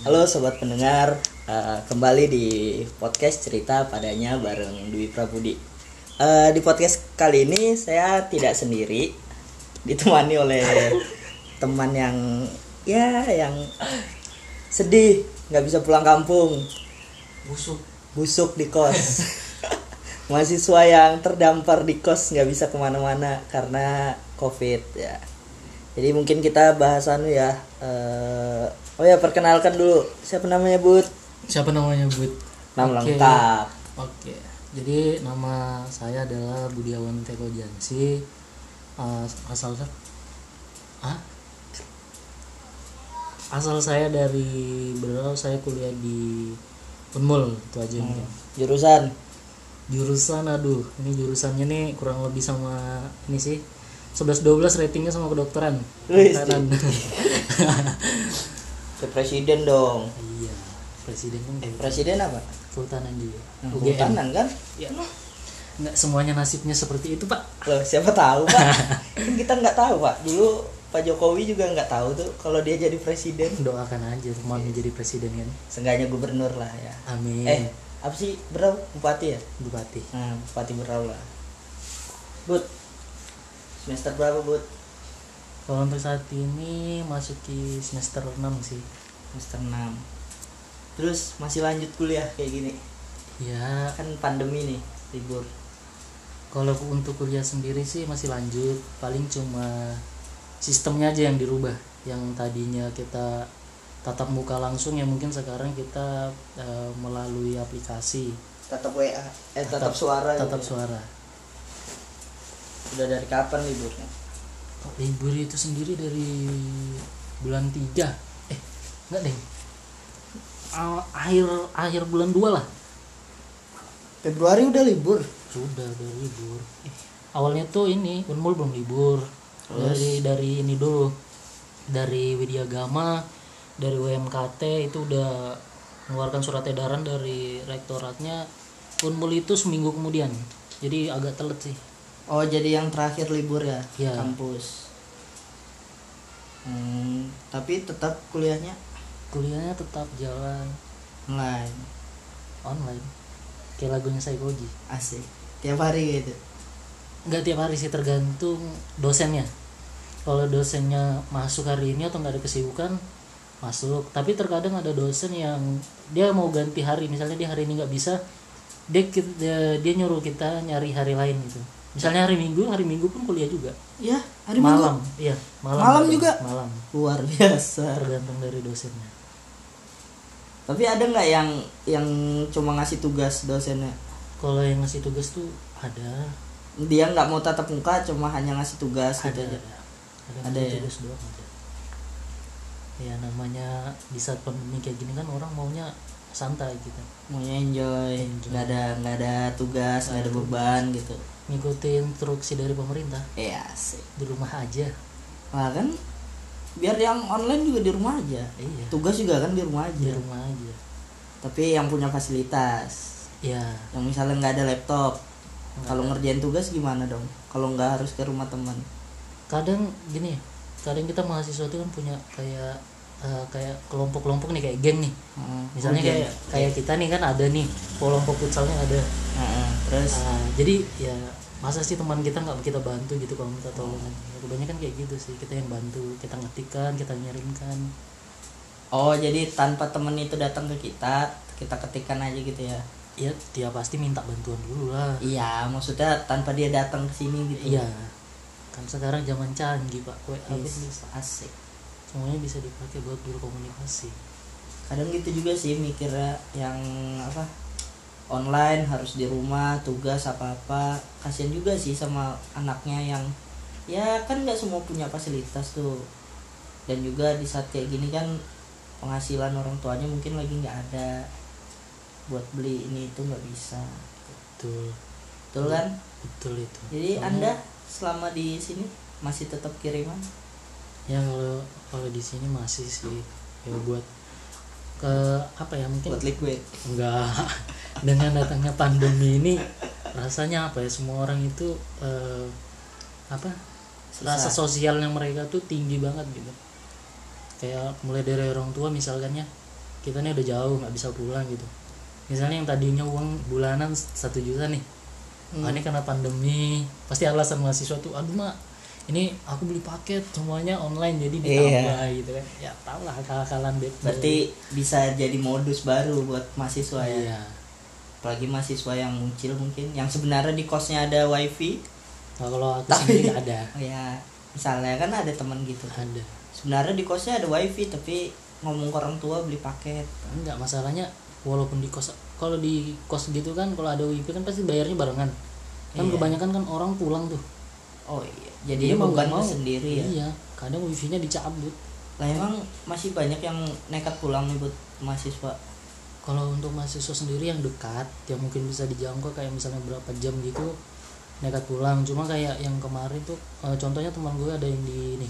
Halo sobat pendengar, eh, kembali di podcast cerita padanya bareng Dwi Prabudi. Eh, di podcast kali ini saya tidak sendiri, ditemani oleh teman yang ya yang sedih nggak bisa pulang kampung, busuk busuk di kos, mahasiswa yang terdampar di kos nggak bisa ke mana-mana karena covid ya. Jadi mungkin kita bahasan ya. eh, oh ya perkenalkan dulu siapa namanya Bud? siapa namanya Bud Nama Oke. lengkap. oke jadi nama saya adalah Budiawan Teko Jansi Eh, asal ah asal saya dari Berau saya kuliah di Unmul itu aja mungkin Jurusan jurusan aduh ini jurusannya nih kurang lebih sama ini sih 11 12 ratingnya sama kedokteran Kedokteran. ke presiden dong. iya presiden kan Eh, presiden apa? kehutanan juga Nah, UGM Kehutanan kan? ya nggak semuanya nasibnya seperti itu pak Loh, siapa tahu pak? kan kita nggak tahu pak. Dulu Pak Jokowi juga nggak tahu tuh kalau dia jadi presiden. doakan aja mau menjadi presiden kan Seenggaknya gubernur lah ya. amin Eh, apa sih Berau? Bupati ya? bupati Nah, Bupati Berau lah. Bud, semester berapa Bud? kalau untuk saat ini masuki semester 6 sih Semester 6 Terus masih lanjut kuliah kayak gini? ya Kan pandemi nih, libur. kalau untuk kuliah sendiri sih masih lanjut paling cuma sistemnya aja yang dirubah yang tadinya kita tatap muka langsung ya mungkin sekarang kita eh, melalui aplikasi Tetap WA, eh tetap, suara. tatap gitu. suara Udah dari kapan liburnya? Oh, libur itu sendiri dari bulan 3 eh enggak deh. Ah, akhir akhir bulan 2 lah. Februari udah libur. sudah udah libur. Awalnya tuh ini unmul belum libur. Dari dari ini dulu. Dari Widyagama dari WMKT itu udah mengeluarkan surat edaran dari rektoratnya. Unmul itu seminggu kemudian. Jadi agak telat sih Oh, jadi yang terakhir libur ya, Iya. kampus. Hmm, tapi tetap kuliahnya kuliahnya tetap jalan online. online kayak lagunya Saikoji Asik. Tiap hari gitu. nggak tiap hari sih tergantung dosennya kalau dosennya masuk hari ini atau nggak ada kesibukan masuk tapi terkadang ada dosen yang dia mau ganti hari misalnya dia hari ini nggak bisa dia, dia dia nyuruh kita nyari hari lain gitu misalnya hari minggu hari minggu pun kuliah juga Ya, hari malam Minggu. iya malam Malam kadang. juga? malam Luar biasa. tergantung dari dosennya Tapi ada nggak yang yang cuma ngasih tugas dosennya? kalau yang ngasih tugas tuh ada Dia nggak mau tatap muka, cuma hanya ngasih tugas gitu ada aja. ada ada, Ada ngasih ya? tugas doang ada ya namanya di saat pandemi kayak gini kan orang maunya santai gitu Maunya enjoy, Enjoy. nggak ada nggak ada tugas, nggak ada beban gitu. Ngikutin instruksi dari pemerintah Iya, asik. di rumah aja Nah kan biar yang online juga di rumah aja. iya Tugas juga kan di rumah di aja. rumah aja Tapi yang punya fasilitas, ya yang misalnya nggak ada laptop, kalau ngerjain tugas gimana dong? Kalau nggak harus ke rumah teman. kadang gini kadang kita mahasiswa itu kan punya kayak eh, kayak kelompok-kelompok nih kayak geng nih Heeh. misalnya Oke. kayak kayak kita nih kan ada nih kelompok futsalnya ada Heeh, terus Ah, jadi ya masa sih teman kita nggak kita bantu gitu kalau minta tolong ya, kebanyakan kayak gitu sih kita yang bantu kita ngetikkan kita ngirimkan oh jadi tanpa temen itu datang ke kita, kita ketikkan aja gitu ya. ya dia pasti minta bantuan dulu lah Iya, maksudnya tanpa dia datang ke sini gitu. iya kan sekarang zaman canggih pak pun Yes, asik. Semuanya bisa dipakai buat berkomunikasi Kadang gitu juga sih mikirnya yang apa? Online harus di rumah, tugas apa-apa. Kasian juga sih sama anaknya yang ya kan nggak semua punya fasilitas tuh. Dan juga di saat kayak gini kan penghasilan orang tuanya mungkin lagi nggak ada buat beli ini itu nggak bisa. betul Betul kan? betul itu Jadi Soalnya- Anda selama di sini masih tetap kiriman? Ya kalau kalau di sini masih sih ya buat ke apa ya mungkin Buat liquid. enggak dengan datangnya pandemi ini rasanya apa ya semua orang itu eh, apa Susah. rasa sosialnya mereka tuh tinggi banget gitu kayak mulai dari orang tua misalkan ya kita nih udah jauh nggak bisa pulang gitu misalnya yang tadinya uang bulanan satu juta nih Hmm. Ah, ini karena pandemi pasti alasan mahasiswa tuh aduh mak ini aku beli paket semuanya online jadi ditambah gitu kan. Ya tau lah akal-akalan bet berarti bisa jadi modus baru buat mahasiswa ya? Iya. Apalagi mahasiswa yang muncul mungkin yang sebenarnya di kosnya ada wifi. Nah, kalau aku Tapi- sendiri ada. Ya misalnya kan ada teman gitu. Tuh. ada. Sebenarnya di kosnya ada wifi tapi ngomong ke orang tua beli paket. Enggak masalahnya walaupun di kos kalau di kos gitu kan kalau ada wifi kan pasti bayarnya barengan. Kan Iya. kebanyakan kan orang pulang tuh. Oh iya jadi mau bukan mau. sendiri ya. Iya kadang wifi-nya dicabut. Lah emang masih banyak yang nekat pulang nih buat mahasiswa? Kalau untuk mahasiswa sendiri yang dekat yang mungkin bisa dijangkau kayak misalnya berapa jam gitu nekat pulang. Cuma kayak yang kemarin tuh eh, contohnya teman gue ada yang di ini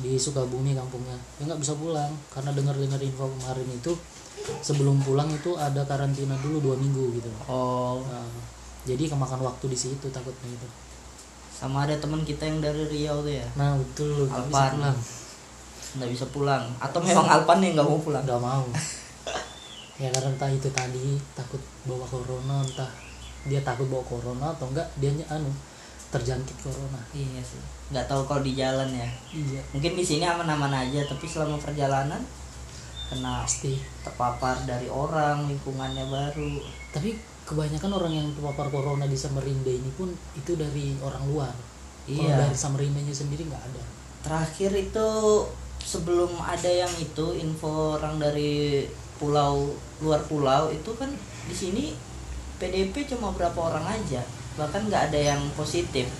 di Sukabumi kampungnya. Dia nggak bisa pulang karena dengar dengar info kemarin itu sebelum pulang itu ada karantina dulu dua minggu gitu. Oh. Nah, jadi kemakan waktu di situ takutnya itu sama ada teman kita yang dari Riau tuh ya. Nah betul nggak bisa Alpan. nggak bisa pulang. Atau memang Alpan yang nggak mau pulang? Nggak mau. Ya karena entah itu tadi takut bawa corona entah dia takut bawa corona atau enggak dia anu terjangkit corona. Iya sih. Nggak tahu kalau di jalan ya. Iya. Mungkin di sini aman-aman aja tapi selama perjalanan kena pasti. terpapar dari orang lingkungannya baru. Tapi kebanyakan orang yang terpapar corona di Samarinda ini pun itu dari orang luar. Kalau iya. dari Samarindanya sendiri nggak ada. Terakhir itu sebelum ada yang itu info orang dari pulau luar pulau itu kan di sini PDP cuma berapa orang aja. Bahkan nggak ada yang positif.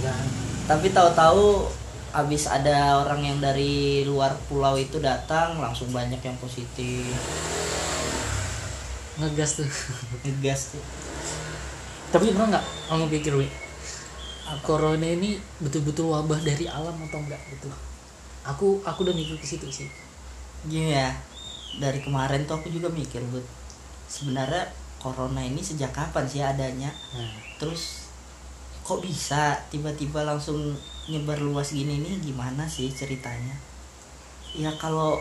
Nggak tapi tahu-tahu habis ada orang yang dari luar pulau itu datang langsung banyak yang positif ngegas tuh. Ngegas tuh. Tapi pernah nggak kamu pikir wi? Corona ini betul-betul wabah dari alam atau enggak gitu? Aku aku udah mikir ke situ sih. Gini ya dari kemarin tuh aku juga mikir Bud. Sebenarnya corona ini sejak kapan sih adanya? Nah terus kok bisa tiba-tiba langsung nyebar luas gini nih? Gimana sih ceritanya? Ya kalau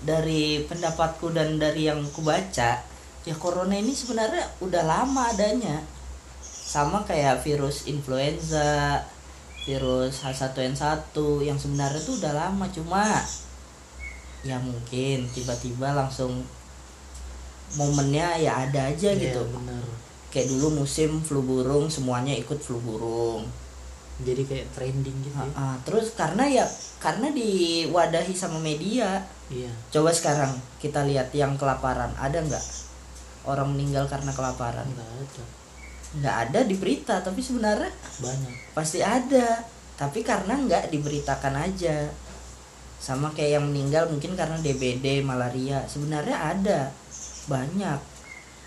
dari pendapatku dan dari yang ku baca ya corona ini sebenarnya udah lama adanya. Sama kayak virus influenza virus H1N1 yang sebenarnya tuh udah lama cuma ya mungkin tiba-tiba langsung momennya ya ada aja Iya, gitu. bener kayak dulu musim flu burung semuanya ikut flu burung. Jadi kayak trending gitu ya. Ah, ah. terus karena ya karena diwadahi sama media. Iya. Coba sekarang kita lihat yang kelaparan ada nggak orang meninggal karena kelaparan. Nggak ada. Nggak ada di berita tapi sebenarnya banyak. pasti ada. Tapi karena nggak diberitakan aja. Sama kayak yang meninggal mungkin karena DBD malaria. Sebenarnya ada. Banyak.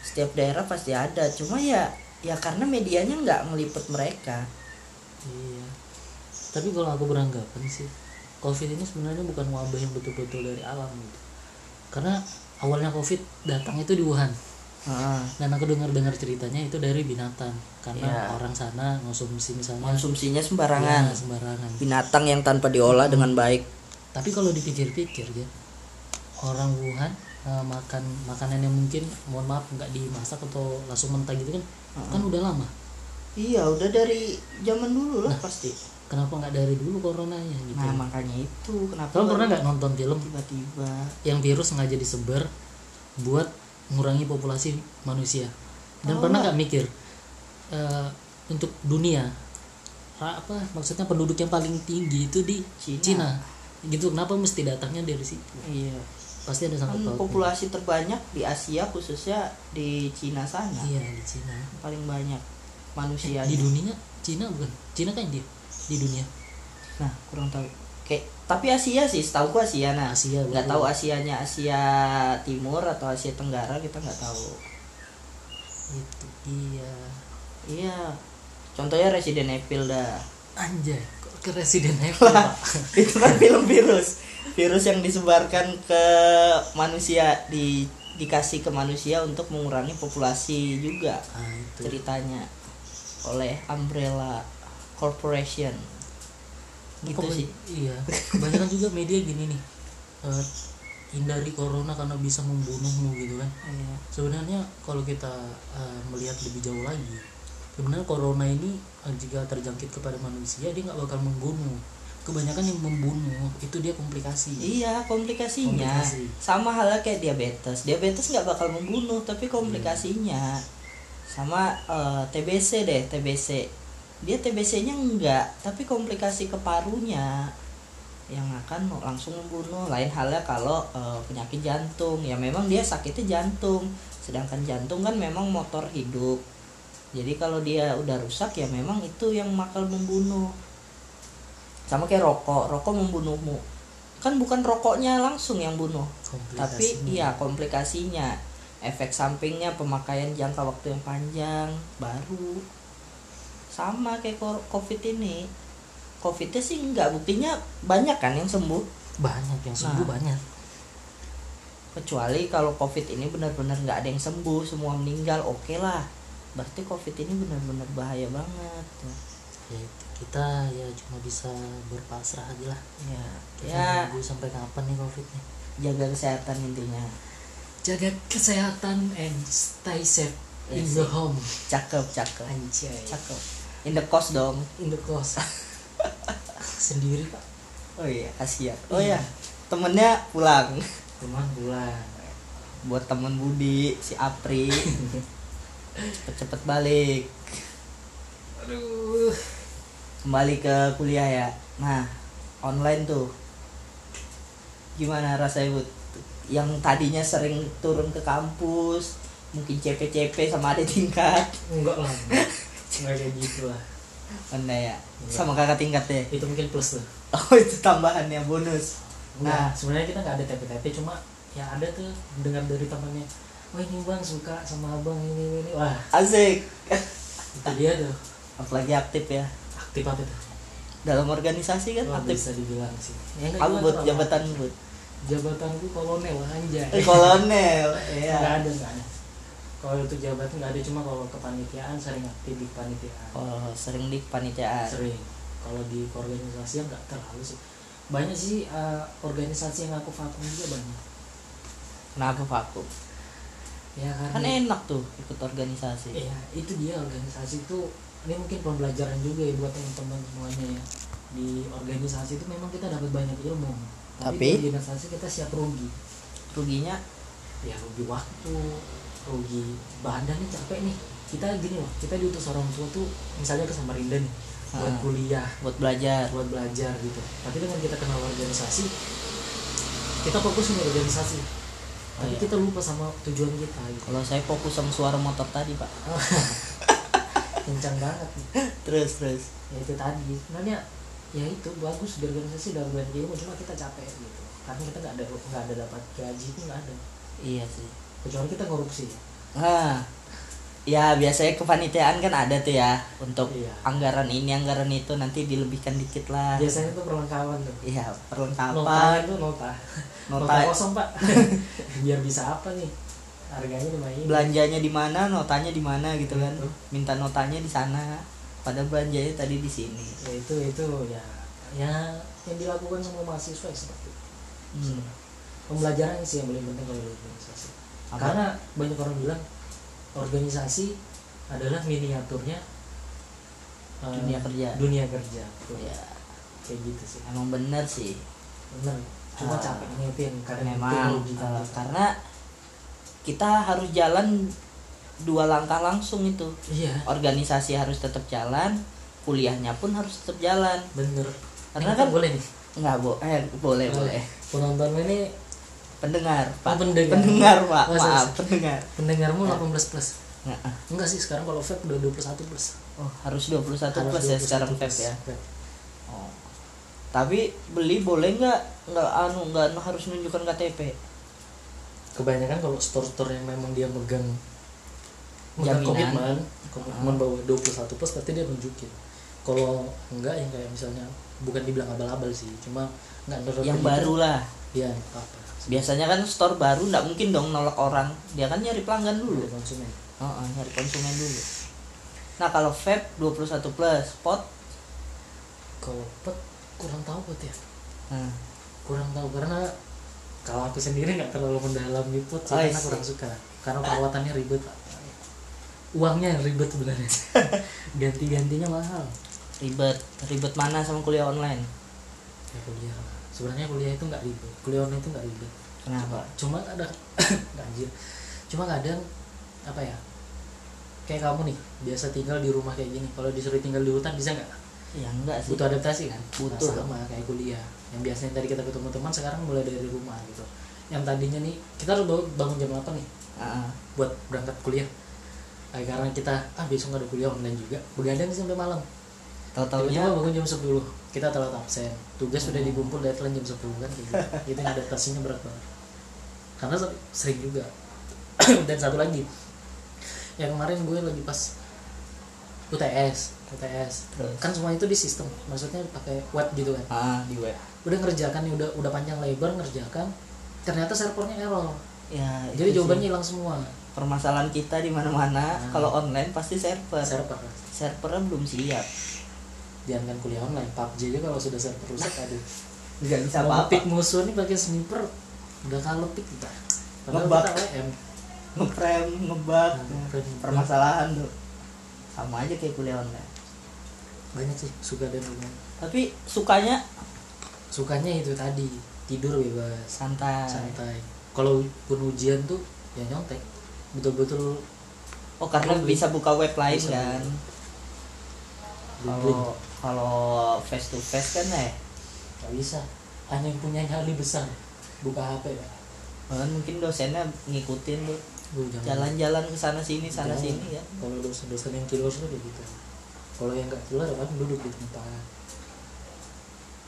Setiap daerah pasti ada. Cuma ya ya karena medianya nggak meliput mereka. Iya. Tapi kalau aku beranggapan sih covid ini sebenarnya bukan wabah yang betul-betul dari alam gitu. Karena awalnya covid datang itu di Wuhan Ah, dan aku dengar-dengar ceritanya itu dari binatang. Karena Iya. orang sana konsumsi misalnya konsumsinya sembarangan. Ya, sembarangan. Binatang yang tanpa diolah dengan baik. Tapi kalau dipikir-pikir ya orang Wuhan eh, makan makanan yang mungkin mohon maaf nggak dimasak atau langsung mentah gitu kan kan udah lama. Iya udah dari zaman dulu lah pasti. kenapa nggak dari dulu coronanya gitu? Nah makanya itu kenapa Kamu pernah nggak nonton film tiba-tiba? yang virus sengaja disebar buat mengurangi populasi manusia. Dan Oh, pernah nggak mikir eh, untuk dunia apa maksudnya penduduk yang paling tinggi itu di Cina. Cina. Gitu kenapa mesti datangnya dari situ? Iya. Pasti ada kan sangkut pautnya. populasi terbanyak di Asia khususnya di Cina sana. Iya di Cina. Paling banyak manusia di dunia Cina bukan? Cina kan dia di dunia. Nah kurang tahu. Kayak tapi Asia sih setahu gua Asia. Nah Asia nggak tahu Asianya Asia Timur atau Asia Tenggara kita nggak tahu. Itu iya iya. Contohnya Resident Evil dah. Anjay kok ke Resident Evil Lah, itu kan film virus. Virus yang disebarkan ke manusia di dikasih ke manusia untuk mengurangi populasi juga ah itu. ceritanya oleh Umbrella Corporation gitu Kebany- sih iya kebanyakan juga media gini nih Eh, hindari corona karena bisa membunuhmu gitu kan Iya. sebenarnya kalau kita uh, melihat lebih jauh lagi sebenarnya corona ini uh, jika terjangkit kepada manusia dia nggak bakal membunuh kebanyakan yang membunuh itu dia komplikasi Iya komplikasinya Komplikasi. sama halnya kayak diabetes. Diabetes nggak bakal membunuh tapi komplikasinya sama eh, TBC deh TBC. Dia TBC-nya enggak tapi komplikasi ke parunya yang akan langsung membunuh. Lain halnya kalau eh, penyakit jantung ya memang dia sakitnya jantung. Sedangkan jantung kan memang motor hidup. Jadi kalau dia udah rusak ya memang itu yang bakal membunuh. Sama kayak rokok, rokok membunuhmu. Kan bukan rokoknya langsung yang bunuh, tapi iya komplikasinya efek sampingnya pemakaian jangka waktu yang panjang baru sama kayak covid ini. Covidnya sih nggak buktinya banyak kan yang sembuh. Banyak yang sembuh Nah. banyak. Kecuali kalau covid ini benar-benar nggak ada yang sembuh semua meninggal oke lah. Berarti covid ini benar-benar bahaya banget. Ya, kita ya cuma bisa berpasrah aja lah. Ya kita ya. nunggu sampai kapan nih covid nih? Jaga kesehatan intinya. Jaga kesehatan and stay safe in Yes. the home. Cakep cakep. Anjay. Cakep in the cost dong. In the cost. Sendiri pak. Oh iya kasihan. Oh iya. temennya pulang. Teman bulan buat temen Budi si Apri. Cepet-cepet balik. Aduh. Kembali ke kuliah ya. Nah online tuh. Gimana rasanya Bud? Yang tadinya sering turun ke kampus mungkin CP-CP sama adik tingkat. Enggak lah Enggak kayak gitu lah. Mana ya. Enggak. sama kakak tingkat deh itu mungkin plus tuh. Oh itu tambahannya bonus. Nah Nah. sebenarnya kita nggak ada TP-TP cuma ya ada tuh dengar dari temannya wah ini bang suka sama abang ini ini, wah. Asik. Itu dia tuh. Apalagi aktif ya. Aktif apa tuh? Dalam organisasi kan Wah, aktif. bisa dibilang sih. Ya, aku buat jabatan buat jabatanku kolonel anjay. Eh, kolonel nggak ya ada nggak ada kalau itu jabatan nggak ada cuma kalau kepanitiaan sering aktif di kepanitiaan. Oh sering di kepanitiaan? Sering. Kalau di organisasi nggak terlalu sih. Banyak sih eh, organisasi yang aku vakum juga banyak. Kenapa vakum? Ya karena kan enak tuh ikut organisasi. Iya, itu dia organisasi itu ini mungkin pembelajaran juga ya buat teman-teman semuanya ya. Di organisasi itu memang kita dapat banyak ilmu. Tapi? di organisasi kita siap rugi. ruginya? Ya rugi waktu, rugi badan nih capek nih. Kita gini loh, kita diutus orang tua tuh misalnya ke Samarinda nih buat Ah. kuliah, buat belajar buat belajar gitu. Tapi dengan kita kenal organisasi, kita fokus di organisasi. Oh, Tapi iya. kita lupa sama tujuan kita gitu. kalau saya fokus sama suara motor tadi pak Kencang banget nih. terus terus ya itu tadi sebenarnya ya itu bagus di organisasi dalam ilmu cuma kita capek gitu karena kita nggak ada nggak ada dapat gaji itu nggak ada iya sih kecuali kita korupsi. Ah ya biasanya kepanitiaan kan ada tuh ya untuk Iya. anggaran ini anggaran itu nanti dilebihkan dikit lah. Biasanya itu perlengkapan tuh. Iya nota perlengkapan itu nota. Nota, Nota- kosong pak. Biar bisa apa nih? Harganya lumayan belanjanya di mana notanya di mana gitu kan. Gitu. minta notanya di sana. Padahal belanjanya tadi di sini. Ya itu itu ya. Ya yang dilakukan semua mahasiswa ya seperti itu. Hmm. pembelajaran sih yang paling penting kalau di organisasi Apa? karena banyak orang bilang organisasi adalah miniaturnya eh, Dunia kerja. dunia kerja. Tuh, ya kayak gitu sih. Emang bener sih. Bener. Cuma capeknya itu yang kadang memang kita. karena kita harus jalan dua langkah langsung itu. Iya. Organisasi harus tetap jalan kuliahnya pun harus tetap jalan. Bener. Karena Ini kan- boleh nih. Nggak bo eh boleh boleh. penonton ini pendengar pak Oh, pendengar. pendengar pak Masa maaf sih? pendengar pendengarmu Ya. 18 plus Nggak, ah. enggak sih sekarang kalau vape udah 21 plus oh harus 21 Harus plus ya 21 sekarang plus. vape ya Vape. oh. tapi beli boleh nggak nggak anu nggak harus nunjukkan KTP kebanyakan kalau store-store yang memang dia megang megang Jaminan. komitmen komitmen bahwa 21 plus berarti dia nunjukin kalau enggak yang kayak misalnya bukan dibilang abal-abal sih cuma nggak yang baru lah ya apa biasanya kan store baru nggak mungkin dong nolak orang. Dia kan nyari pelanggan dulu. Dulu konsumen. Oh, oh, nyari konsumen dulu. Nah kalau vape 21 plus pot? Kalau pet kurang tahu pot ya. Nah, kurang tahu karena kalau aku sendiri nggak terlalu mendalam gitu sih Oh, karena kurang suka. Karena perawatannya ribet. Pak. uangnya yang ribet sebenarnya. Ganti-gantinya mahal. Ribet. Ribet mana sama kuliah online? Ya kuliah sebenarnya kuliah itu nggak ribet kuliah online itu nggak ribet. Kenapa? Cuma ada nggak, anjir. Cuma kadang apa ya kayak kamu nih biasa tinggal di rumah kayak gini. Kalau disuruh tinggal di hutan bisa nggak? Ya enggak sih. Butuh adaptasi kan? Butuh. nah, sama kayak kuliah. Yang biasanya tadi kita ketemu teman sekarang mulai dari rumah gitu. Yang tadinya nih kita harus bangun- jam 8 nih? Ah, buat berangkat kuliah. Nah, karena kita ah besok nggak ada kuliah online juga. Begadang sampai malam. Tiba-tiba bangun jam 10 kita telat absen. Tugas sudah dikumpul deadline jam 10 kan gitu. Itu yang adaptasinya berat banget. Karena se- sering juga. Dan satu lagi yang kemarin gue lagi pas UTS UTS Terus? kan semua itu di sistem maksudnya pakai web gitu kan. Ah di web. Udah ngerjakan nih udah udah panjang lebar ngerjakan ternyata servernya error. Ya jadi jawabannya hilang semua. Permasalahan kita di mana-mana Nah. kalau online pasti server. Server. Servernya belum siap jangan kuliah online PUBG aja kalau sudah server rusak aduh. Nggak bisa apa-apa. ngepick musuh nih pakai sniper udah kalah pick kita padahal Ngebug. kita WM ngeprem ngebug. Nah, permasalahan tuh. Sama aja kayak kuliah online. Banyak sih suka dan enggak tapi sukanya? Sukanya itu tadi tidur bebas. Santai. Santai. Kalau pun ujian tuh ya nyontek. Betul-betul oh karena bisa buka web lain Bisa. kan? kalau kalau face to face kan ya nggak bisa. Hanya yang punya nyali besar. Buka HP ya kan mungkin dosennya ngikutin tuh. Jalan-jalan ke sana sini sana Jangan. sini ya. Kalau dosen-dosen yang killer tuh gitu. Kalau yang nggak killer kan duduk di tempat.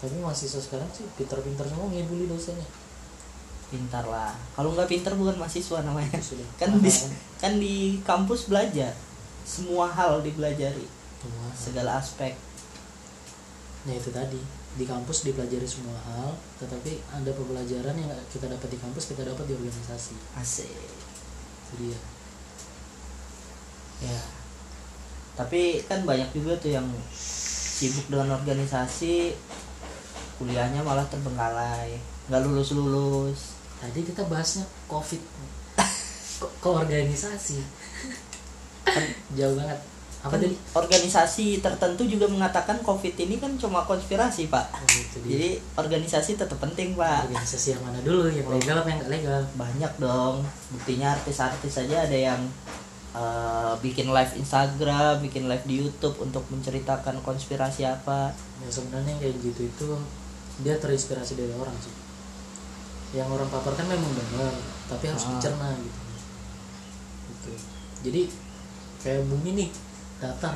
Tapi mahasiswa sekarang sih pintar-pintar semua ngibuli dosennya. Pintar lah. Kalau nggak pintar bukan mahasiswa namanya. Sudah. Kan di kan di kampus belajar. Semua hal dipelajari. Semua. segala aspek Nah itu tadi di kampus dipelajari semua hal, tetapi ada pembelajaran yang kita dapat di kampus kita dapat di organisasi. asik Itu dia. ya tapi kan banyak juga tuh yang sibuk dengan organisasi kuliahnya malah terbengkalai nggak lulus lulus Tadi kita bahasnya covid, ke organisasi. Jauh banget. Apa tadi? organisasi tertentu juga mengatakan covid ini kan cuma konspirasi pak Oh, itu dia. jadi organisasi tetap penting pak organisasi yang mana dulu yang legal apa yang nggak legal? banyak dong buktinya artis-artis aja ada yang eh, bikin live Instagram bikin live di YouTube untuk menceritakan konspirasi apa Ya sebenarnya kayak gitu itu dia terinspirasi dari orang sih. Yang orang paparkan memang benar, tapi harus Ah. dicerna gitu. Gitu. Jadi kayak bumi nih datar.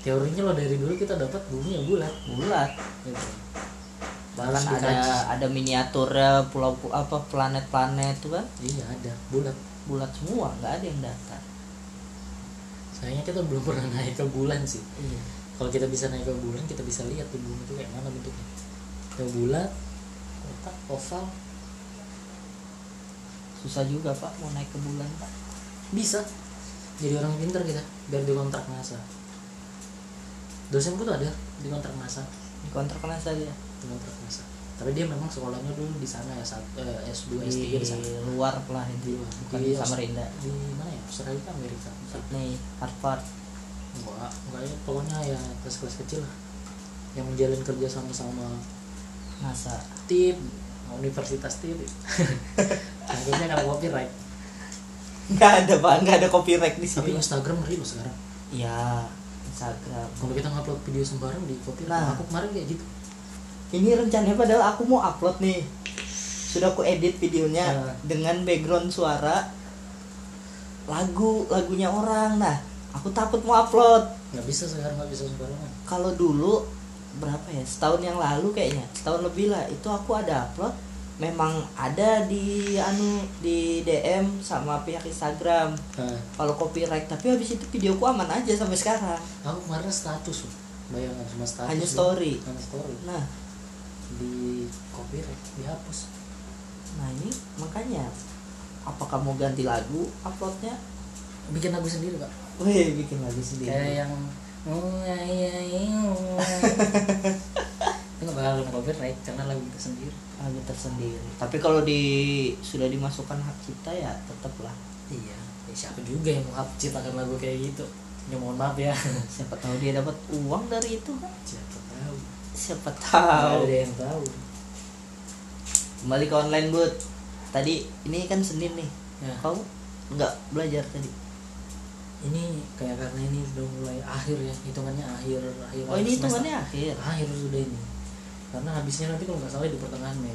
Teorinya lo dari dulu kita dapat bumi yang bulat. bulat Gitu. ada dikaji. ada miniaturnya pulau pu- apa planet-planet tuh kan Iya ada bulat. bulat semua nggak ada yang datar Sayangnya kita belum pernah naik ke bulan sih. iya Kalau kita bisa naik ke bulan kita bisa lihat tuh bumi itu kayak mana bentuknya. Yang bulat, kotak, oval, susah juga pak mau naik ke bulan pak bisa jadi orang pintar kita biar dikontrak NASA. Dosenku tuh ada di kontrak NASA. Di kontrak NASA dia. Di kontrak NASA. Tapi dia memang sekolahnya dulu di sana ya saat eh, S2 S3 di di sana. luar lah itu. Di bukan Di di Samarinda. Di mana ya? Australia Amerika? Sydney Harvard. Enggak enggak ya. Pokoknya ya kelas-kelas kecil lah. Yang menjalin kerja sama-sama. NASA. Tim universitas tim akhirnya karena copyright nggak ada pak. Nggak ada copyright di tapi sini. Instagram ngeri loh sekarang. Ya Instagram. Kalau kita ngupload video sembarang di copyright Nah. aku kemarin kayak gitu. Ini rencananya padahal aku mau upload nih. Sudah aku edit videonya Nah. dengan background suara lagu lagunya orang. Nah aku takut mau upload. Nggak bisa sekarang nggak bisa sembarangan. Kalau dulu berapa ya? Setahun yang lalu kayaknya. Setahun lebih lah. Itu aku ada upload memang ada di anu di DM sama pihak Instagram. Kalau copyright tapi habis itu videoku aman aja sampai sekarang. Aku kemarin status loh bayangkan cuma status Hanya story. hanya story. Nah. Di copyright dihapus. Nah ini makanya apakah mau ganti lagu uploadnya? Bikin lagu sendiri pak Wih, bikin lagu sendiri. Kayak yang itu nggak bakal kena copyright karena lagu kita sendiri. Lagu tersendiri. Tapi kalau di sudah dimasukkan hak cipta ya tetap lah. Iya. Ya, siapa juga yang mau ciptakan lagu kayak gitu? Ya mohon maaf ya. Siapa tahu dia dapat uang dari itu kan? Siapa tahu. Siapa tahu. Ada yang tahu. Kembali ke online bud. Tadi ini kan senin nih. Ya. Kau nggak belajar tadi? Ini kayak karena ini udah mulai akhir ya. Hitungannya akhir akhir. Oh ini semester. hitungannya akhir? Akhir sudah ini karena habisnya nanti kalau nggak salah di pertengahan Mei.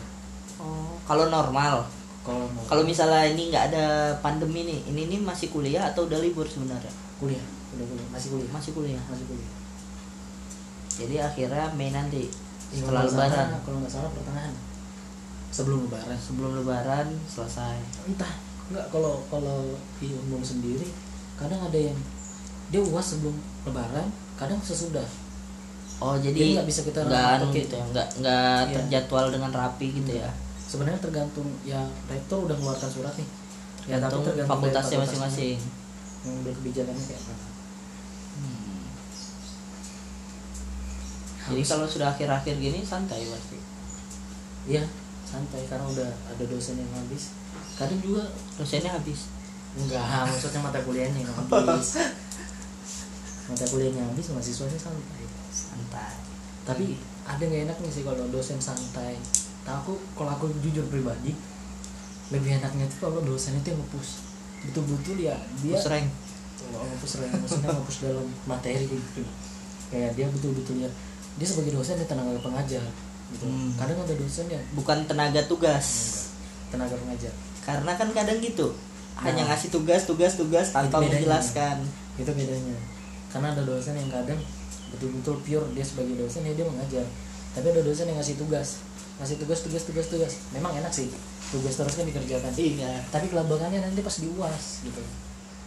Oh kalau normal. Kalau misalnya ini nggak ada pandemi nih ini nih masih kuliah atau udah libur sebenarnya? Kuliah udah kuliah. Masih kuliah. Masih kuliah. Masih kuliah. Jadi akhirnya Mei nanti Ya, setelah lebaran. kalau nggak salah pertengahan. Sebelum lebaran. Sebelum lebaran selesai. Entah nggak kalau kalau di umum sendiri kadang ada yang dia uas sebelum lebaran kadang sesudah oh Jadi nggak bisa kita nggak anu gitu ya? Nggak nggak Iya. terjadwal dengan rapi gitu ya? Sebenarnya tergantung ya rektor udah mengeluarkan surat nih. Ya tapi tergantung tergantung dari fakultasnya masing-masing. Yang udah kebijakannya kayak apa. Hmm. jadi Harus- kalau sudah akhir-akhir gini santai pasti Iya, santai. Karena udah ada dosen yang habis. Kadang juga dosennya habis? Enggak, maksudnya mata kuliahnya yang habis. mata kuliahnya habis, mahasiswanya santai. Santai Tapi ada nggak enaknya sih kalau dosen santai. Tahu aku kalau aku jujur pribadi lebih enaknya tuh kalau dosen itu yang nge-push. Betul-betul ya dia rank kalau nge-push rank, maksudnya nge-push dalam materi gitu. Kayak dia betul-betul ya dia sebagai dosen dia tenaga pengajar gitu. Hmm. Kadang ada dosen yang bukan tenaga tugas tenaga pengajar karena kan kadang gitu hanya Nah. ngasih tugas tugas tugas tanpa Itu bedanya. menjelaskan itu bedanya karena ada dosen yang kadang betul-betul pure dia sebagai dosen ya dia mengajar. Tapi ada dosen yang ngasih tugas ngasih tugas tugas tugas tugas. Memang enak sih tugas terus kan dikerjakan. Iya. Tapi kelabakannya nanti pas di uas gitu.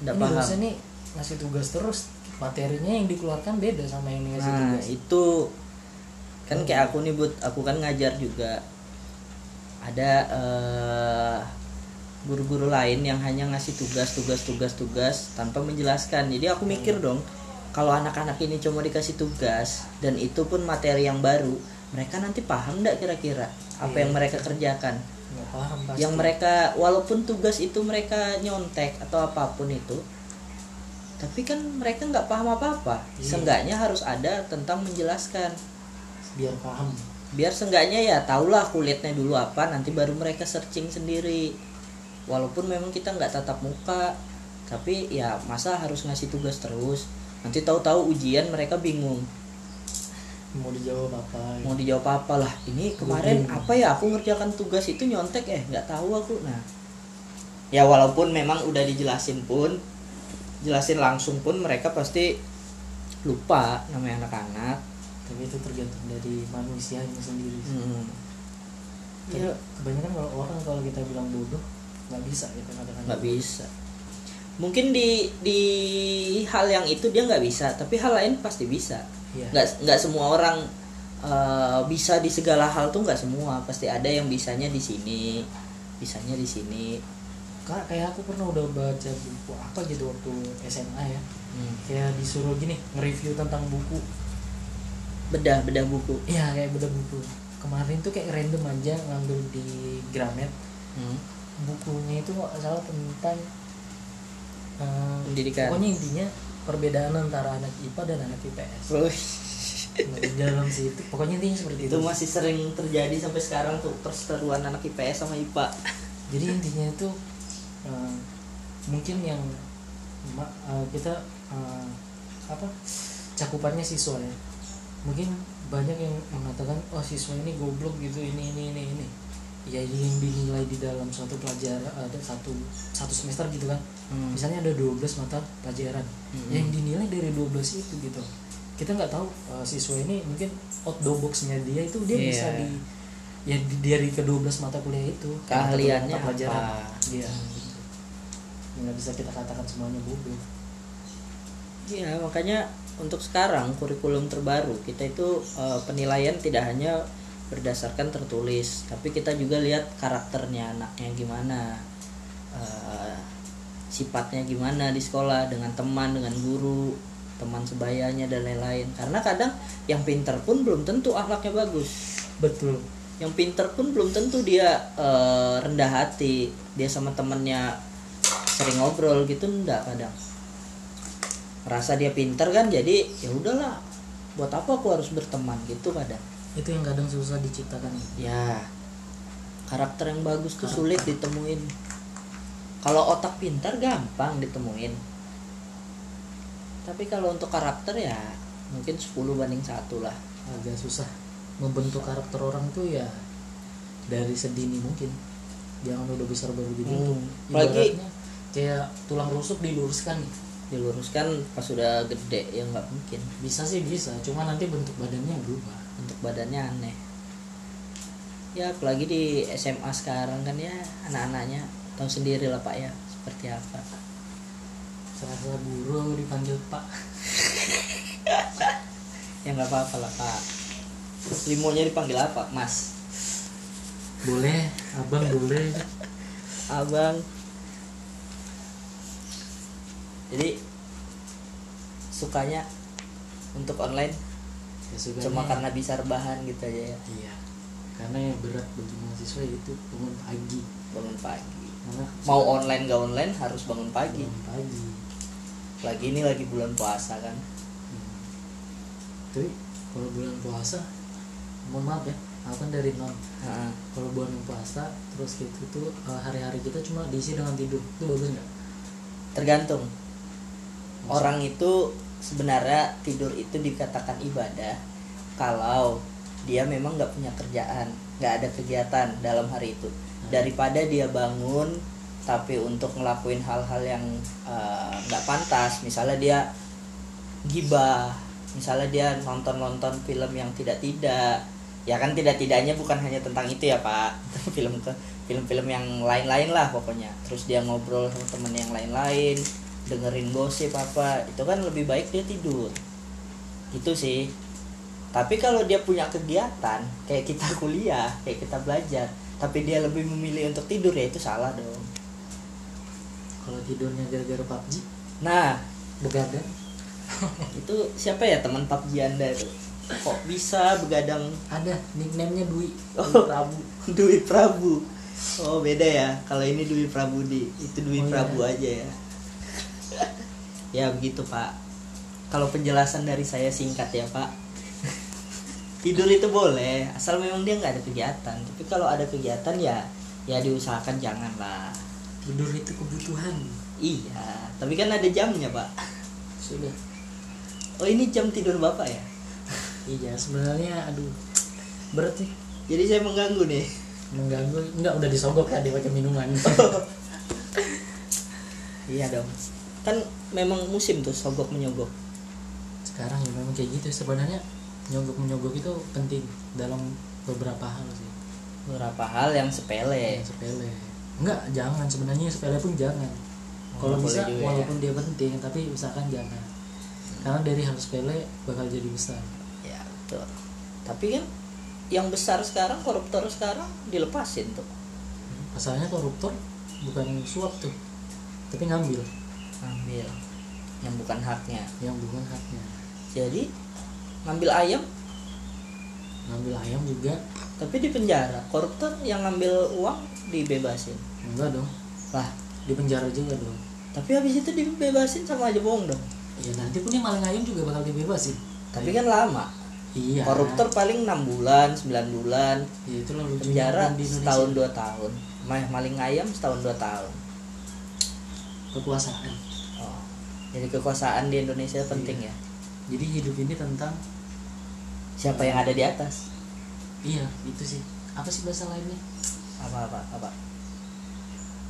Nggak ini paham. dosen nih ngasih tugas terus materinya yang dikeluarkan beda sama yang ngasih nah tugas. itu kan kayak aku nih bud. Aku kan ngajar juga. Ada eh, guru-guru lain yang hanya ngasih tugas tugas tugas tugas tanpa menjelaskan. Jadi aku mikir dong kalau anak-anak ini cuma dikasih tugas dan itu pun materi yang baru mereka nanti paham nggak kira-kira apa Iya. yang mereka kerjakan? Nggak paham pasti. Yang mereka walaupun tugas itu mereka nyontek atau apa pun itu tapi kan mereka nggak paham apa-apa. Iya. seenggaknya harus ada tentang menjelaskan. Biar paham. Biar seenggaknya ya tahulah kulitnya dulu apa nanti baru mereka searching sendiri. Walaupun memang kita nggak tatap muka tapi ya masa harus ngasih tugas terus nanti tahu-tahu ujian mereka bingung. Mau dijawab apa? Mau dijawab apa lah. Ini kemarin apa ya? Aku ngerjakan tugas itu nyontek. Eh nggak tahu aku. Nah ya walaupun memang udah dijelasin pun jelasin langsung pun mereka pasti lupa namanya anak-anak. Tapi itu tergantung dari manusianya sendiri sih. hmm. Tapi ya kebanyakan kalau orang kalau kita bilang bodoh nggak bisa gitu kadang-kadang. Nggak bisa mungkin di di hal yang itu dia nggak bisa tapi hal lain pasti bisa. Iya. nggak nggak semua orang eh, bisa di segala hal tuh nggak semua. Pasti ada yang bisanya di sini bisanya di sini. Kak, kayak aku pernah udah baca buku apa gitu waktu SMA ya. Hmm. kayak disuruh gini nge-review tentang buku. Bedah bedah buku. Iya kayak beda buku. Kemarin tuh kayak random aja ngambil di Gramet. Hmm. bukunya itu nggak salah tentang Pendidikan. pokoknya intinya perbedaan antara anak IPA dan anak IPS Nah, dalam situ pokoknya intinya seperti itu itu. masih sering terjadi sampai sekarang tuh perseteruan anak IPS sama IPA jadi intinya itu eh, mungkin yang eh, kita eh, apa cakupannya siswa ya. Mungkin banyak yang mengatakan oh siswa ini goblok gitu ini ini ini ini. Ya yang dinilai di dalam suatu pelajaran ada satu satu semester gitu kan Hmm. misalnya ada 12 mata pelajaran Hmm. yang dinilai dari 12 itu gitu kita nggak tahu eh, siswa ini mungkin out the box-nya dia itu dia Iya. bisa di ya di- dari ke 12 mata kuliah itu Keahliannya mata pelajaran apa? iya gitu. nggak bisa kita katakan semuanya bodoh Iya makanya untuk sekarang kurikulum terbaru kita itu eh, penilaian tidak hanya berdasarkan tertulis tapi kita juga lihat karakternya anaknya gimana eh, sifatnya gimana di sekolah? Dengan teman dengan guru teman sebayanya dan lain-lain. Karena kadang yang pinter pun belum tentu akhlaknya bagus. Betul. Yang pinter pun belum tentu dia eh, rendah hati. Dia sama temennya sering ngobrol gitu enggak kadang. Rasa dia pinter kan jadi ya udahlah. Buat apa aku harus berteman gitu kadang? Itu yang kadang susah diciptakan. Ya karakter yang bagus tuh sulit ditemuin kalau otak pintar gampang ditemuin. Tapi kalau untuk karakter ya mungkin 10 banding satu lah. Agak susah membentuk karakter orang tuh ya dari sedini mungkin. Jangan udah besar baru dibentuk Hmm, apalagi- Ibaratnya kayak tulang rusuk diluruskan. Nih diluruskan pas sudah gede ya nggak mungkin. Bisa sih bisa. Cuma nanti bentuk badannya berubah. Untuk badannya aneh. Ya apalagi di SMA sekarang kan ya anak-anaknya tahu sendiri lah pak ya seperti apa. Serasa burung dipanggil pak. Ya nggak apa-apa lah pak. Limonya dipanggil apa mas? Boleh abang boleh. Abang. Jadi sukanya untuk online? Ya, sukanya- cuma karena bisa rebahan gitu aja ya? Iya. Karena yang berat bagi mahasiswa itu bangun pagi. Bangun pagi mau online gak online harus bangun pagi. Bangun pagi. Lagi ini lagi bulan puasa kan. Hmm. tapi kalau bulan puasa mohon maaf ya aku kan dari non. Kalau bulan puasa terus gitu tuh eh, hari-hari kita cuma diisi dengan tidur. Itu bagus nggak? Tergantung. Maksud- orang itu sebenarnya tidur itu dikatakan ibadah kalau dia memang nggak punya kerjaan nggak ada kegiatan dalam hari itu daripada dia bangun tapi untuk ngelakuin hal-hal yang eh, nggak pantas. Misalnya dia gibah misalnya dia nonton-nonton film yang tidak-tidak. Ya kan tidak-tidaknya bukan hanya tentang itu ya pak. Film ke film-film yang lain-lain lah pokoknya. Terus dia ngobrol sama temen yang lain-lain dengerin gosip apa itu kan lebih baik dia tidur. Gitu sih. Tapi kalau dia punya kegiatan kayak kita kuliah kayak kita belajar tapi dia lebih memilih untuk tidur ya itu salah dong. Kalau tidurnya gara-gara PUBG nah. Begadang? Itu siapa ya teman PUBG anda itu? Kok bisa begadang? Ada nicknamenya Dwi. Oh. Prabu. Dwi Prabu. Oh beda ya. Kalau ini Dwi Prabu di itu Dwi Oh, iya. Prabu aja ya. Ya begitu pak. Kalau penjelasan dari saya singkat ya pak tidur itu boleh asal memang dia nggak ada kegiatan. Tapi kalau ada kegiatan ya ya diusahakan jangan lah tidur itu kebutuhan. Iya tapi kan ada jamnya pak. Sudah. Oh ini jam tidur bapak ya? Iya sebenarnya aduh berat nih. Jadi saya mengganggu nih. Mengganggu? Enggak udah disogok tadi pakai minuman. Iya dong. Kan memang musim tuh sogok menyogok sekarang ya memang kayak gitu sebenarnya nyogok menyogok itu penting dalam beberapa hal sih. Beberapa hal yang sepele. Yang sepele. Enggak jangan. Sebenarnya sepele pun jangan. Oh, kalau bisa juga ya. walaupun dia penting tapi usahakan jangan. Karena dari hal sepele bakal jadi besar. Ya betul. Tapi kan yang besar sekarang koruptor sekarang dilepasin tuh. Pasalnya koruptor bukan suap tuh tapi ngambil. Ngambil. Yang bukan haknya. Yang bukan haknya. Jadi ngambil ayam. Ngambil ayam juga. Tapi di penjara koruptor yang ngambil uang dibebasin. Enggak dong. Lah? Di penjara juga dong. Tapi habis itu dibebasin sama aja bohong dong. Ya nanti pun yang maling ayam juga bakal dibebasin. Tapi kan lama. Iya. Koruptor paling enam bulan 9 bulan. Ya lucunya penjara di Indonesia. setahun dua tahun. Ma- maling ayam setahun dua tahun. Kekuasaan. Oh. jadi kekuasaan di Indonesia penting ya jadi hidup ini tentang siapa yang ada di atas? Iya itu sih. Apa sih bahasa lainnya? Apa apa apa?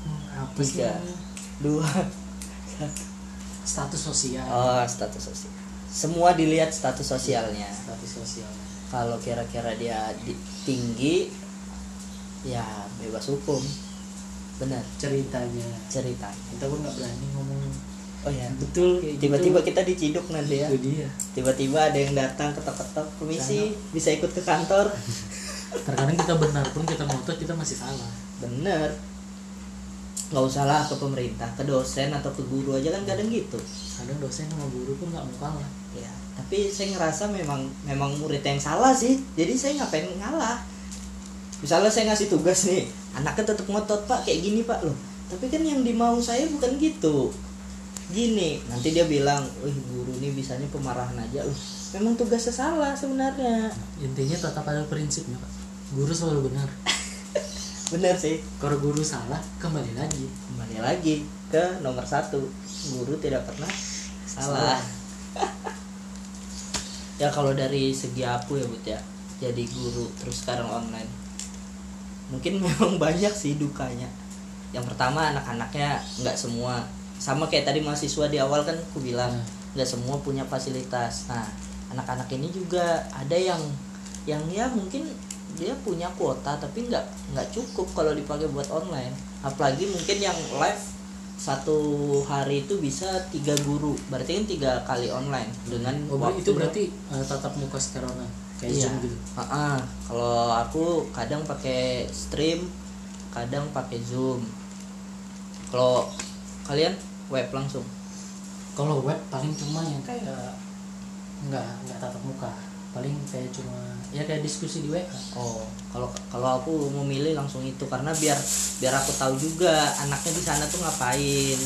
Hmm, apa sih Tiga. namanya? dua. Status sosial. Oh status sosial. Semua dilihat status sosialnya. Status sosial. Kalau kira-kira dia di- tinggi ya bebas hukum. Benar. Ceritanya. Cerita kita pun nggak berani ngomong oh ya betul. Kayak tiba-tiba gitu. kita diciduk nanti ya. Tiba-tiba ada yang datang ketok-ketok permisi bisa ikut ke kantor? Terkadang kita benar pun kita ngotot kita masih salah. Bener nggak usah lah ke pemerintah ke dosen atau ke guru aja kan kadang gitu. Kadang dosen sama guru pun nggak mau kalah. Ya tapi saya ngerasa memang memang murid yang salah sih. Jadi saya ngapain ngalah. Misalnya saya ngasih tugas nih anaknya tetap ngotot pak kayak gini pak. Loh tapi kan yang dimau saya bukan gitu gini nanti dia bilang wih guru ini bisanya pemarahan aja. Loh memang tugasnya salah sebenarnya. Intinya tetap ada prinsipnya pak. Guru selalu benar. Bener sih. Kalau guru salah kembali lagi. Kembali lagi ke nomor satu. Guru tidak pernah salah. Ya kalau dari segi aku ya bud ya. Jadi guru terus sekarang online. Mungkin memang banyak sih dukanya. Yang pertama anak-anaknya nggak semua sama kayak tadi mahasiswa di awal kan aku bilang Hmm. nggak semua punya fasilitas. Nah anak-anak ini juga ada yang yang ya mungkin dia punya kuota tapi nggak nggak cukup kalau dipakai buat online. Apalagi mungkin yang live satu hari itu bisa tiga guru. Berarti kan tiga kali online dengan oh, waktu itu berarti eh, tatap muka secara online kayak Iya. zoom gitu? Ah, kalau aku kadang pakai stream kadang pakai zoom. Kalau kalian web langsung kalau web paling cuma yang kayak nggak nggak tatap muka paling kayak cuma ya kayak diskusi di WA Oh, kalau kalau aku memilih langsung itu karena biar biar aku tahu juga anaknya di sana tuh ngapain.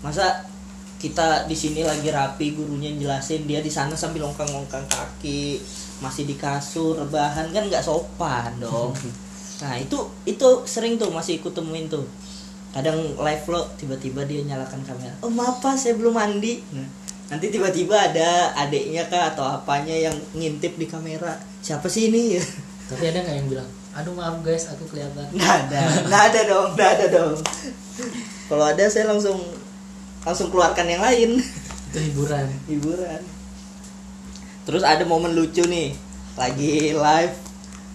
Masa kita di sini lagi rapi gurunya jelasin dia di sana sambil longkang-longkang kaki masih di kasur rebahan kan nggak sopan dong. Nah itu itu sering tuh masih ikut temuin tuh. Kadang live lo tiba-tiba dia nyalakan kamera. Oh maaf pak saya belum mandi. Nah, nanti tiba-tiba ada adiknya kah atau apanya yang ngintip di kamera. Siapa sih ini? tapi ada nggak yang bilang aduh maaf guys aku kelihatan Nggak ada, nggak ada dong, nggak ada dong. Kalau ada saya langsung langsung keluarkan yang lain itu hiburan hiburan. Terus ada momen lucu nih, lagi live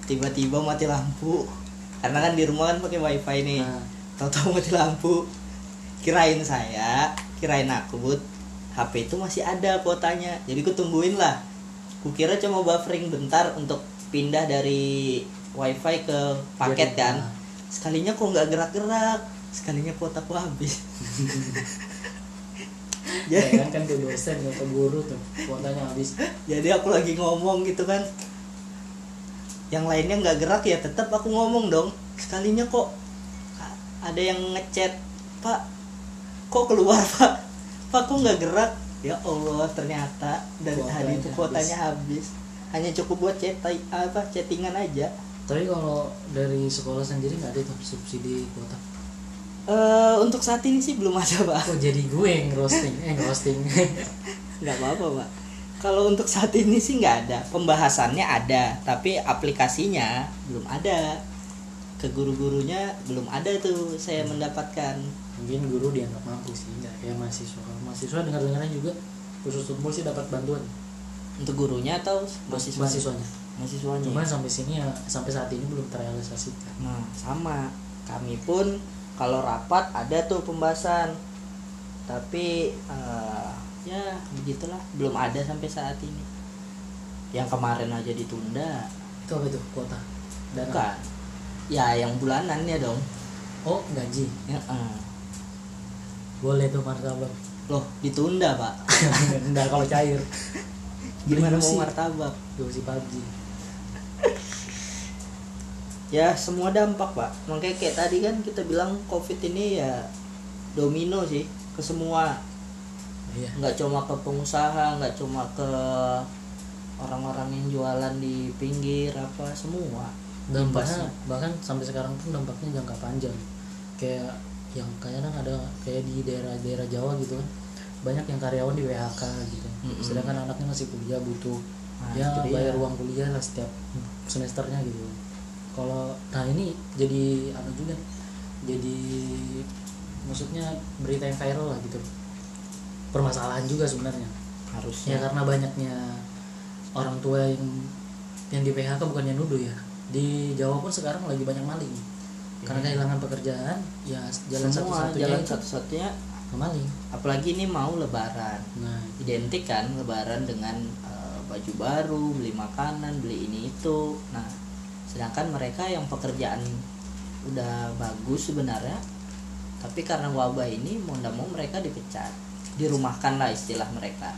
tiba-tiba mati lampu. Karena kan di rumah kan pakai wifi nih. Nah. Tahu-tahu mati lampu. Kirain saya, kirain aku but HP itu masih ada kuotanya. Jadi ku tungguin lah. Kukira cuma buffering bentar untuk pindah dari wifi ke paket Jadi, kan. nah. Sekalinya kok nggak gerak-gerak. Sekalinya kuotaku habis. ya kan kan ke dosen ke guru tuh kuotanya habis jadi aku lagi ngomong gitu kan. Yang lainnya nggak gerak ya tetap aku ngomong dong. Sekalinya kok ada yang ngechat, Pak, kok keluar Pak? Pak kok nggak gerak? Ya Allah ternyata dari Kuotanya tadi itu kuotanya habis. Hanya cukup buat chat apa chattingan aja. tapi kalau dari sekolah sendiri nggak ada subsidi kuota Eh untuk saat ini sih belum ada Pak. kok jadi gue yang roasting eh roasting nggak apa-apa pak kalau untuk saat ini sih nggak ada pembahasannya ada tapi aplikasinya belum ada ke guru-gurunya belum ada tuh saya mendapatkan. Mungkin guru dianggap mampu sih nggak kayak mahasiswa. Kalau mahasiswa dengar dengarnya juga khusus tumpul sih dapat bantuan. Untuk gurunya atau mahasiswa? Mahasiswanya. Mahasiswanya. Cuman sampai sini ya sampai saat ini belum terrealisasikan. Nah sama. Kami pun kalau rapat ada tuh pembahasan. Tapi eh, ya begitulah. Belum ada sampai saat ini. Yang kemarin aja ditunda. Itu apa itu? Kuota? Dana? Bukan ya yang bulanannya dong. Oh gaji. Ya, eh. boleh tuh martabak. Loh ditunda pak. Enggak kalau cair. Gimana Beli mau martabak. Yusi PUBG ya semua dampak pak. Makanya kayak tadi kan kita bilang covid ini ya domino sih ke semua. Iya. Nggak cuma ke pengusaha nggak cuma ke orang-orang yang jualan di pinggir apa semua dampaknya Imbasnya. bahkan sampai sekarang pun dampaknya jangka panjang. Kayak yang kadang ada kayak di daerah-daerah Jawa gitu kan banyak yang karyawan di WHK gitu. Mm-mm. sedangkan anaknya masih kuliah butuh Nah, ya bayar uang kuliah lah setiap semesternya gitu. Kalau nah ini jadi anu juga jadi maksudnya berita yang viral lah gitu. Permasalahan juga sebenarnya. Ya harusnya karena banyaknya orang tua yang yang di PHK bukan yang nuduh ya di Jawa pun sekarang lagi banyak maling. Karena Iya. kehilangan pekerjaan ya jalan satu-satunya jalan satu-satunya maling. apalagi ini mau lebaran. Nah. Identik kan lebaran dengan eh, baju baru beli makanan beli ini itu. Nah sedangkan mereka yang pekerjaan udah bagus sebenarnya tapi karena wabah ini mau nggak mau mereka dipecat dirumahkan lah istilah mereka.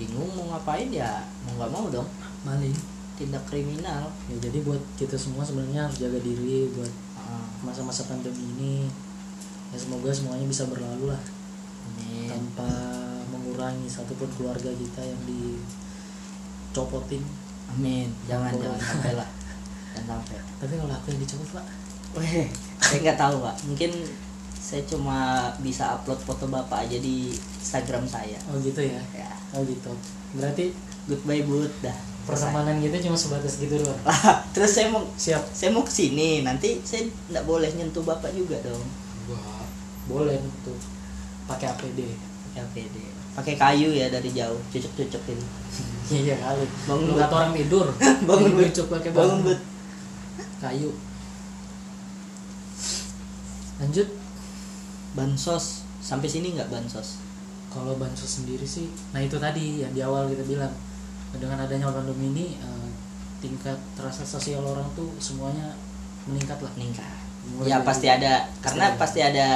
Bingung mau ngapain ya mau nggak mau dong. Maling tindak kriminal. Ya jadi buat kita semua sebenarnya harus jaga diri buat Ah, masa-masa pandemi ini. Ya semoga semuanya bisa berlalu lah. Amin. Tanpa mengurangi satupun keluarga kita yang dicopotin. Amin. Jangan jangan sampai lah. Jangan sampai. Tapi kalau aku yang dicopot pak? Weh, saya nggak tahu pak. Mungkin saya cuma bisa upload foto bapak aja di Instagram saya. Oh gitu ya? Ya. Oh gitu. Berarti goodbye bud. Dah pertemanan kita cuma sebatas gitu doang. Lah terus saya mau siap. saya mau ke sini nanti saya nggak boleh nyentuh bapak juga dong. Wah, boleh tuh pakai APD pakai APD pakai kayu ya dari jauh cucuk cucuk ini. Iya kali. Bangun, kata orang tidur. Bangun. Dicuk pakai bangun bangun. bud kayu. Lanjut. Bansos. Sampai sini nggak bansos? Kalau bansos sendiri sih nah itu tadi yang di awal kita bilang dengan adanya pandemi ini eh, tingkat rasa sosial orang tuh semuanya meningkat lah. Meningkat. Mulai ya pasti ada. Karena ada. pasti ada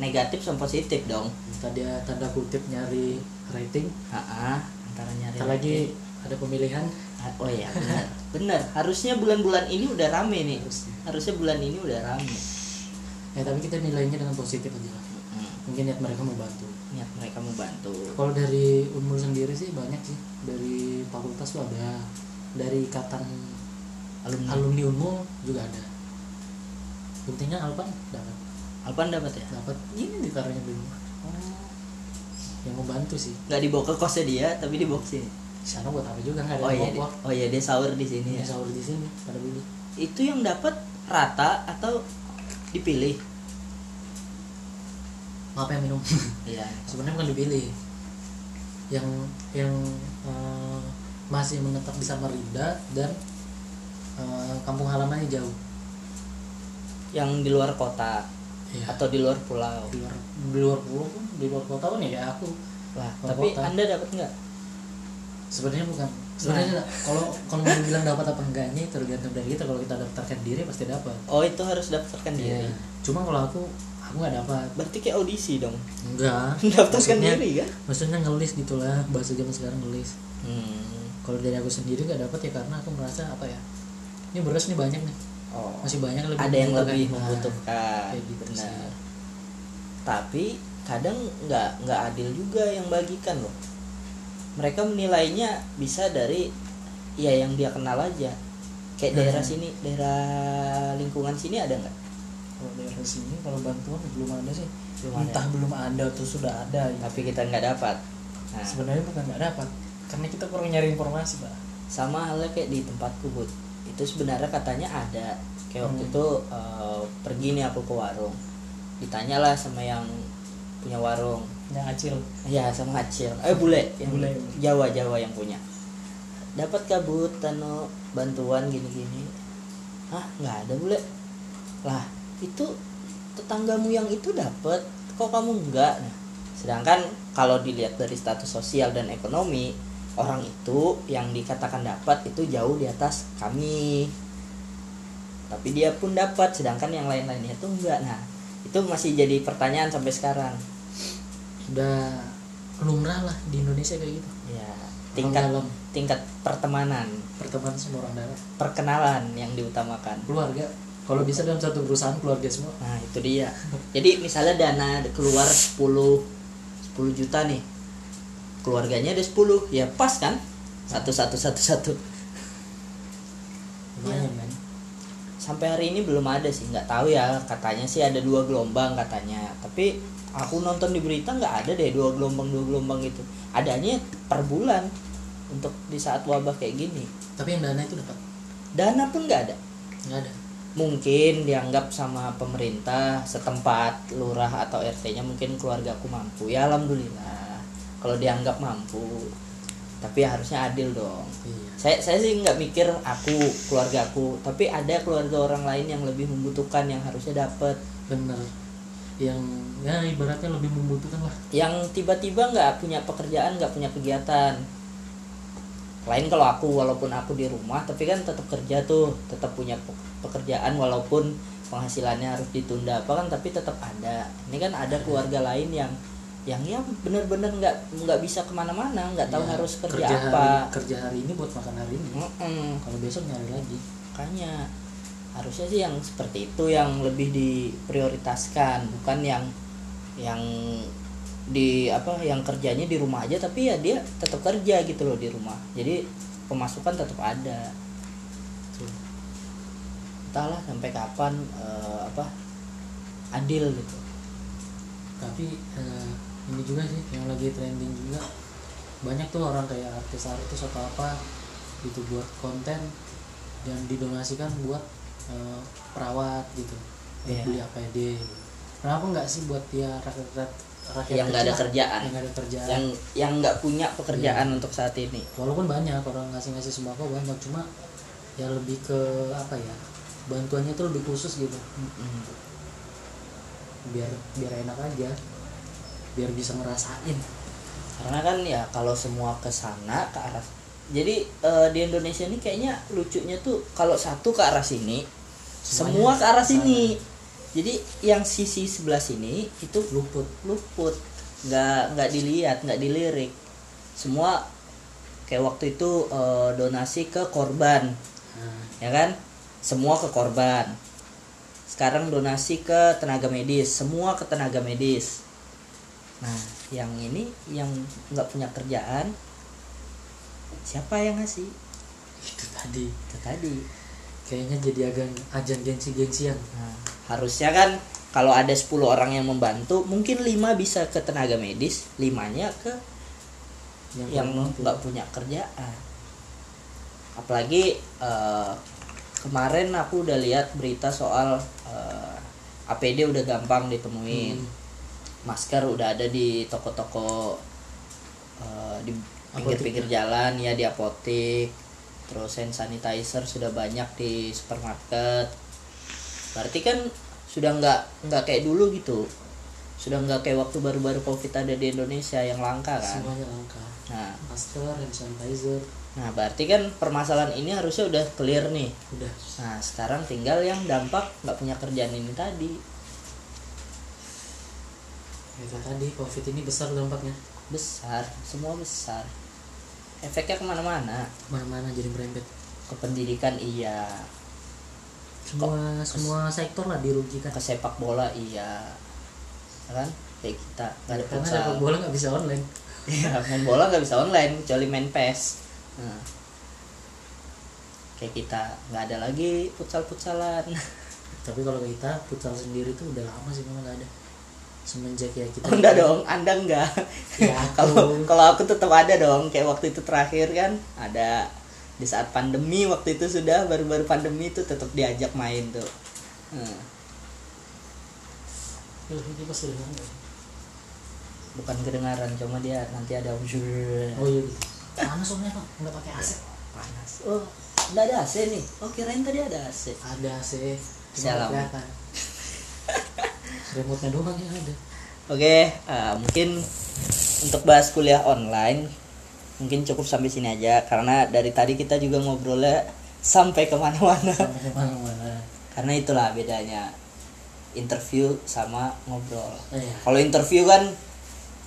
negatif sama positif dong. Tadi tanda kutip nyari rating. Ah, antara nyari Ntar lagi ada pemilihan. Oh iya benar. Benar. Harusnya bulan-bulan ini udah rame nih. Harusnya. harusnya bulan ini udah rame. Ya tapi kita nilainya dengan positif aja lah. Hmm, mungkin niat mereka mau bantu. Niat mereka mau bantu. Kalau dari umur sendiri sih banyak sih dari fakultas tuh ada. Dari ikatan alumni. alumni Unmu juga ada. Buktinya Alpan dapat. Alpan dapat ya? Dapat. Ini ditaruhnya di rumah yang mau bantu sih. Nggak dibawa ke kosnya dia tapi dibawa ke sini? Sana buat apa juga nggak ada oh iya dia, bawa oh iya dia sahur di sini ini ya? sahur di sini pada beli. Itu yang dapat rata atau dipilih? Apa yang minum. Iya. Sebenarnya bukan dipilih. Yang yang eh, masih menetap di Samarinda dan eh, kampung halamannya jauh. Yang di luar kota Iya. atau di luar pulau? Di luar di luar pulau pun di luar kota pun ya aku. Luar tapi kota. anda dapat nggak? Sebenarnya bukan. Sebenarnya kalau kalau mau bilang dapat apa enggaknya tergantung dari kita. Kalau kita daftarkan diri pasti dapat. Oh itu harus daftarkan diri. Iya. cuma kalau aku aku nggak dapat berarti kayak audisi dong? Enggak. Daftarkan diri kan? maksudnya ngelis gitulah bahasa zaman sekarang ngelis. Hmm. kalau dari aku sendiri nggak dapat ya karena aku merasa apa ya ini beras nih banyak nih. Oh. Masih banyak lebih ada yang membutuhkan. lebih Nah, membutuhkan. kayak gitu benar. Tapi kadang nggak nggak adil juga yang bagikan loh. Mereka menilainya bisa dari ya yang dia kenal aja. Kayak Hmm. daerah sini daerah lingkungan sini ada nggak kalau daerah sini kalau bantuan belum ada sih. Belum ada. entah belum ada atau sudah ada ya. tapi kita nggak dapat. Nah, sebenarnya bukan nggak dapat karena kita kurang nyari informasi pak. Sama halnya kayak di tempatku bud. Itu sebenarnya katanya ada. Kayak waktu Hmm. itu eh, pergi nih aku ke warung. Ditanyalah sama yang punya warung. Yang acil ya sama Acil eh bule. Yang Bule. Jawa Jawa yang punya. Dapat kabut tano bantuan gini gini ah nggak ada bule. Lah itu tetanggamu yang itu dapat kok kamu enggak? Nah sedangkan kalau dilihat dari status sosial dan ekonomi orang itu yang dikatakan dapat itu jauh di atas kami. Tapi dia pun dapat sedangkan yang lain-lainnya itu enggak. Nah itu masih jadi pertanyaan sampai sekarang. Udah lumrah lah di Indonesia kayak gitu. Ya tingkat dalam. tingkat pertemanan. Pertemanan semua orang dalam. Perkenalan yang diutamakan. Keluarga kalau bisa dalam satu perusahaan keluarga semua. Nah itu dia. Jadi misalnya dana keluar 10 10 juta nih. Keluarganya ada 10 ya pas kan? Satu satu satu satu. Lumayan kan sampai hari ini belum ada sih. Nggak tahu ya. Katanya sih ada dua gelombang katanya. Tapi aku nonton di berita nggak ada deh dua gelombang dua gelombang gitu. Adanya per bulan untuk di saat wabah kayak gini. Tapi yang dana itu dapat? Dana pun nggak ada. Nggak ada mungkin dianggap sama pemerintah setempat lurah atau RT-nya mungkin keluarga aku mampu. Ya alhamdulillah. Kalau dianggap mampu tapi harusnya adil dong. Iya. Saya saya sih nggak mikir aku keluarga aku tapi ada keluarga orang lain yang lebih membutuhkan yang harusnya dapat bener yang ya ibaratnya lebih membutuhkan lah. Yang tiba-tiba nggak punya pekerjaan nggak punya kegiatan. Lain kalau aku walaupun aku di rumah tapi kan tetap kerja tuh tetap punya pekerjaan walaupun penghasilannya harus ditunda apa kan tapi tetap ada. Ini kan ada keluarga lain yang yang ya bener-bener nggak nggak bisa ke mana-mana nggak tahu Ya, harus kerja, kerja apa. hari, kerja hari ini buat makan hari ini. Mm-mm. kalau besok nyari lagi. Makanya harusnya sih yang seperti itu yang lebih diprioritaskan bukan yang yang di apa yang kerjanya di rumah aja tapi ya dia tetap kerja gitu loh di rumah. Jadi pemasukan tetap ada. Entahlah sampai kapan eh, apa adil gitu. Tapi eh, ini juga sih yang lagi trending juga. Banyak tuh orang kayak artis-artis atau apa gitu buat konten dan didonasikan buat eh, perawat gitu. Iya. beli APD kenapa nggak sih buat dia rakyat rakyat yang nggak ada kerjaan. yang nggak ada kerjaan. Yang yang nggak punya pekerjaan untuk saat ini. Walaupun banyak orang ngasih-ngasih sembako banyak. Cuma ya lebih ke apa ya bantuannya tuh lebih khusus gitu. Biar biar enak aja. Biar bisa ngerasain. Karena kan ya kalau semua ke sana ke arah jadi eh, di Indonesia ini kayaknya lucunya tuh kalau satu ke arah sini Semuanya semua ke arah sana. sini. jadi yang sisi sebelah sini itu luput. luput. Nggak nggak dilihat nggak dilirik. Semua kayak waktu itu eh, donasi ke korban. Nah, ya kan semua ke korban. Sekarang donasi ke tenaga medis. Semua ke tenaga medis. Nah yang ini yang nggak punya kerjaan siapa yang ngasih? Itu tadi. Itu tadi. Kayaknya jadi agak ajang gengsi-gengsian. Nah, harusnya kan kalau ada 10 orang yang membantu mungkin 5 bisa ke tenaga medis limanya ke yang nggak punya kerjaan. Apalagi eh, kemarin aku udah lihat berita soal eh, APD udah gampang ditemuin. Hmm. masker udah ada di toko-toko eh, di pinggir-pinggir jalan ya di apotik terus hand sanitizer sudah banyak di supermarket. Berarti kan sudah nggak nggak kayak dulu gitu. Sudah nggak kayak waktu baru-baru covid ada di Indonesia yang langka kan? Semuanya langka. Nah. Masker hand sanitizer Nah, berarti kan permasalahan ini harusnya udah clear nih. udah Nah, sekarang tinggal yang dampak nggak punya kerjaan ini tadi. itu tadi covid ini besar dampaknya Besar, semua besar. Efeknya ke mana-mana. mana-mana jadi merembet Ke pendidikan iya, semua semua sektor lah dirugikan ke sepak bola iya. Ya kan? Kayak kita nggak ada karena bola nggak bisa online Iya, main bola nggak bisa online kecuali main PES. Nah. Kayak kita nggak ada lagi futsal-futsalan. tapi kalau kita futsal sendiri tuh udah lama sih memang nggak ada semenjak ya kita Oh, enggak dong, Anda enggak. Ya, Kalau kalau aku tetap ada dong, kayak waktu itu terakhir kan ada di saat pandemi waktu itu sudah baru-baru pandemi itu tetap diajak main tuh. Hmm, bukan kedengaran, cuma dia nanti ada oh iya gitu panas soalnya pak. Nggak pakai AC panas. Oh, enggak ada AC nih. Oh, kirain tadi ada AC. ada AC cuma nggak kelihatan. Remote nya doang yang ada. Oke, eh, mungkin untuk bahas kuliah online mungkin cukup sampai sini aja. Karena dari tadi kita juga ngobrolnya sampai ke mana-mana. sampai ke mana-mana. Karena itulah bedanya interview sama ngobrol. Iya. Kalau interview kan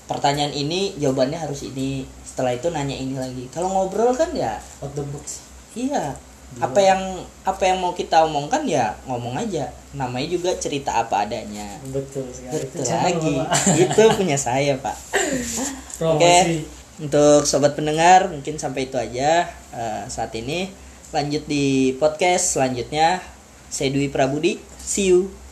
pertanyaan ini jawabannya harus ini setelah itu nanya ini lagi. Kalau ngobrol kan ya out the box. Iya. Apa yang apa yang mau kita omongkan ya ngomong aja. Namanya juga cerita apa adanya. Betul sekali. Betul channel, lagi. itu punya saya pak. Oke, untuk sobat pendengar mungkin sampai itu aja eh, saat ini. Lanjut di podcast selanjutnya. Saya Dwi Prabudi. See you.